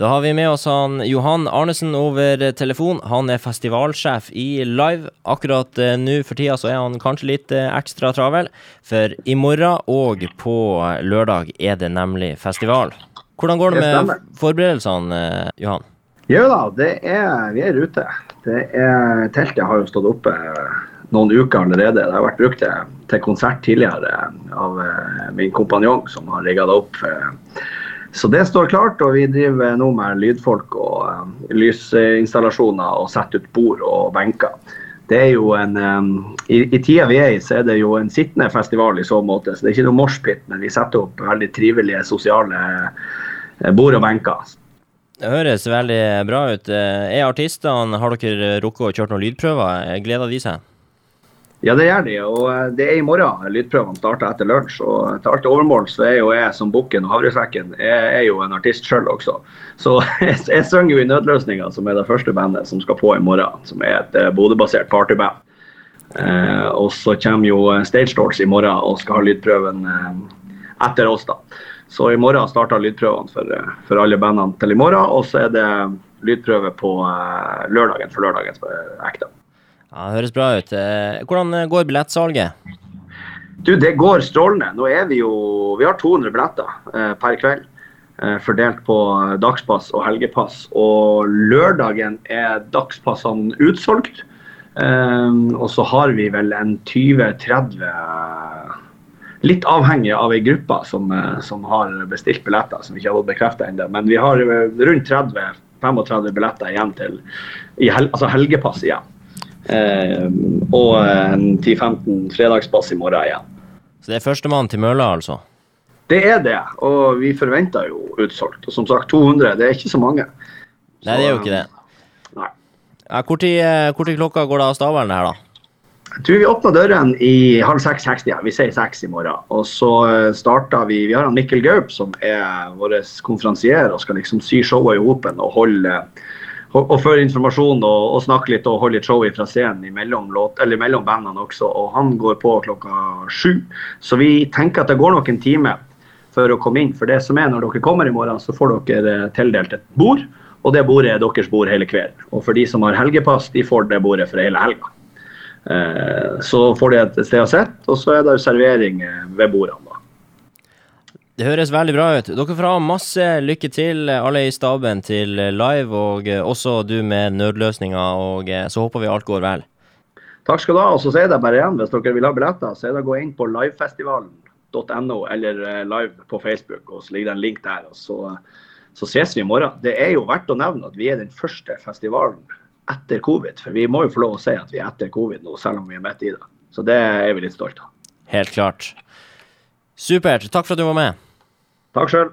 Da har vi med oss han Johan Arnesen over telefon. Han er festivalsjef i Live. Akkurat uh, nå for tida så er han kanskje litt uh, ekstra travel, for i morgen og på lørdag er det nemlig festival. Hvordan går det, med forberedelsene, uh, Johan? Jo da, det er, vi er i rute. Det er, teltet har jo stått oppe noen uker allerede. Det har vært brukt til, til konsert tidligere av min kompanjong som har rigga det opp. Så det står klart, og vi driver nå med lydfolk og um, lysinstallasjoner og setter ut bord og benker. Det er jo en, um, i, I tida vi er i, så er det jo en sittende festival i så måte. Så det er ikke noe moshpit, men vi setter opp veldig trivelige sosiale eh, bord og benker. Det høres veldig bra ut. Er artistene, har dere rukket å kjøre noen lydprøver? Gleder de seg? Ja, det gjør de. Og eh, det er i morgen lydprøvene starter etter lunsj. Og til alt overmål så er jo jeg som bukken og havresekken jeg er jo en artist sjøl også. Så jeg, jeg synger jo i Nødløsninga, som er det første bandet som skal på i morgen. Som er et uh, Bodø-basert partyband. Eh, og så kommer jo Stage Doors i morgen og skal ha lydprøven eh, etter oss, da. Så i morgen starter lydprøvene for, for, alle bandene til i morgen. Og så er det lydprøve på lørdagen for lørdagens ekte. Ja, det høres bra ut. Eh, hvordan eh, går billettsalget? Du, Det går strålende. Nå er vi jo Vi har 200 billetter eh, per kveld. Fordelt på dagspass og helgepass. Og lørdagen er dagspassene utsolgt. Og så har vi vel en 20-30 Litt avhengig av ei gruppe som, som, har bestilt billetter, som vi ikke har fått bekrefta ennå. Men vi har rundt 30-35 billetter igjen til altså helgepass igjen. Eh, og en 10-15 fredagspass i morgen igjen. Så det er førstemann til mølla, altså? Det er det, og vi forventer jo utsolgt. Og som sagt, 200, det er ikke så mange. Nei, det er jo ikke det. Nei. Ja, hvor, tid, eh, hvor tid klokka går det av stabelen her, da? Jeg tror vi åpner døren i halv seks-seks. Ja. Vi sier seks i morgen. Og så eh, starter vi Vi har han Mikkel Gaup som er vår konferansier og skal liksom sy showet i hopen og holde og, føre informasjon og, og, snakke litt og holde litt show fra scenen imellom, låt, mellom bandene også. Og han går på klokka sju. Så vi tenker at det går nok en time for å komme inn. For det som er når dere kommer i morgen, så får dere eh, tildelt et bord. Og det bordet er deres bord hele kvelden. Og for de som har helgepass, de får det bordet for hele helga. Eh, så får de et sted å sitte, og så er det servering eh, ved bordene. Det høres veldig bra ut. Dere får ha masse lykke til, alle i staben til live, og eh, også du med nødløsninger. Og eh, så håper vi alt går vel. Takk skal du ha. Og så sier jeg det bare igjen, hvis dere vil ha billetter, så er det å gå inn på livefestivalen.no eller eh, live på Facebook, og så ligger det en link der. og så, så ses vi i morgen. Det er jo verdt å nevne at vi er den første festivalen etter covid. For vi må jo få lov å si at vi er etter covid nå, selv om vi er midt i det. Så det er vi litt stolte av. Helt klart. Supert. Takk for at du var med. Takk sjøl.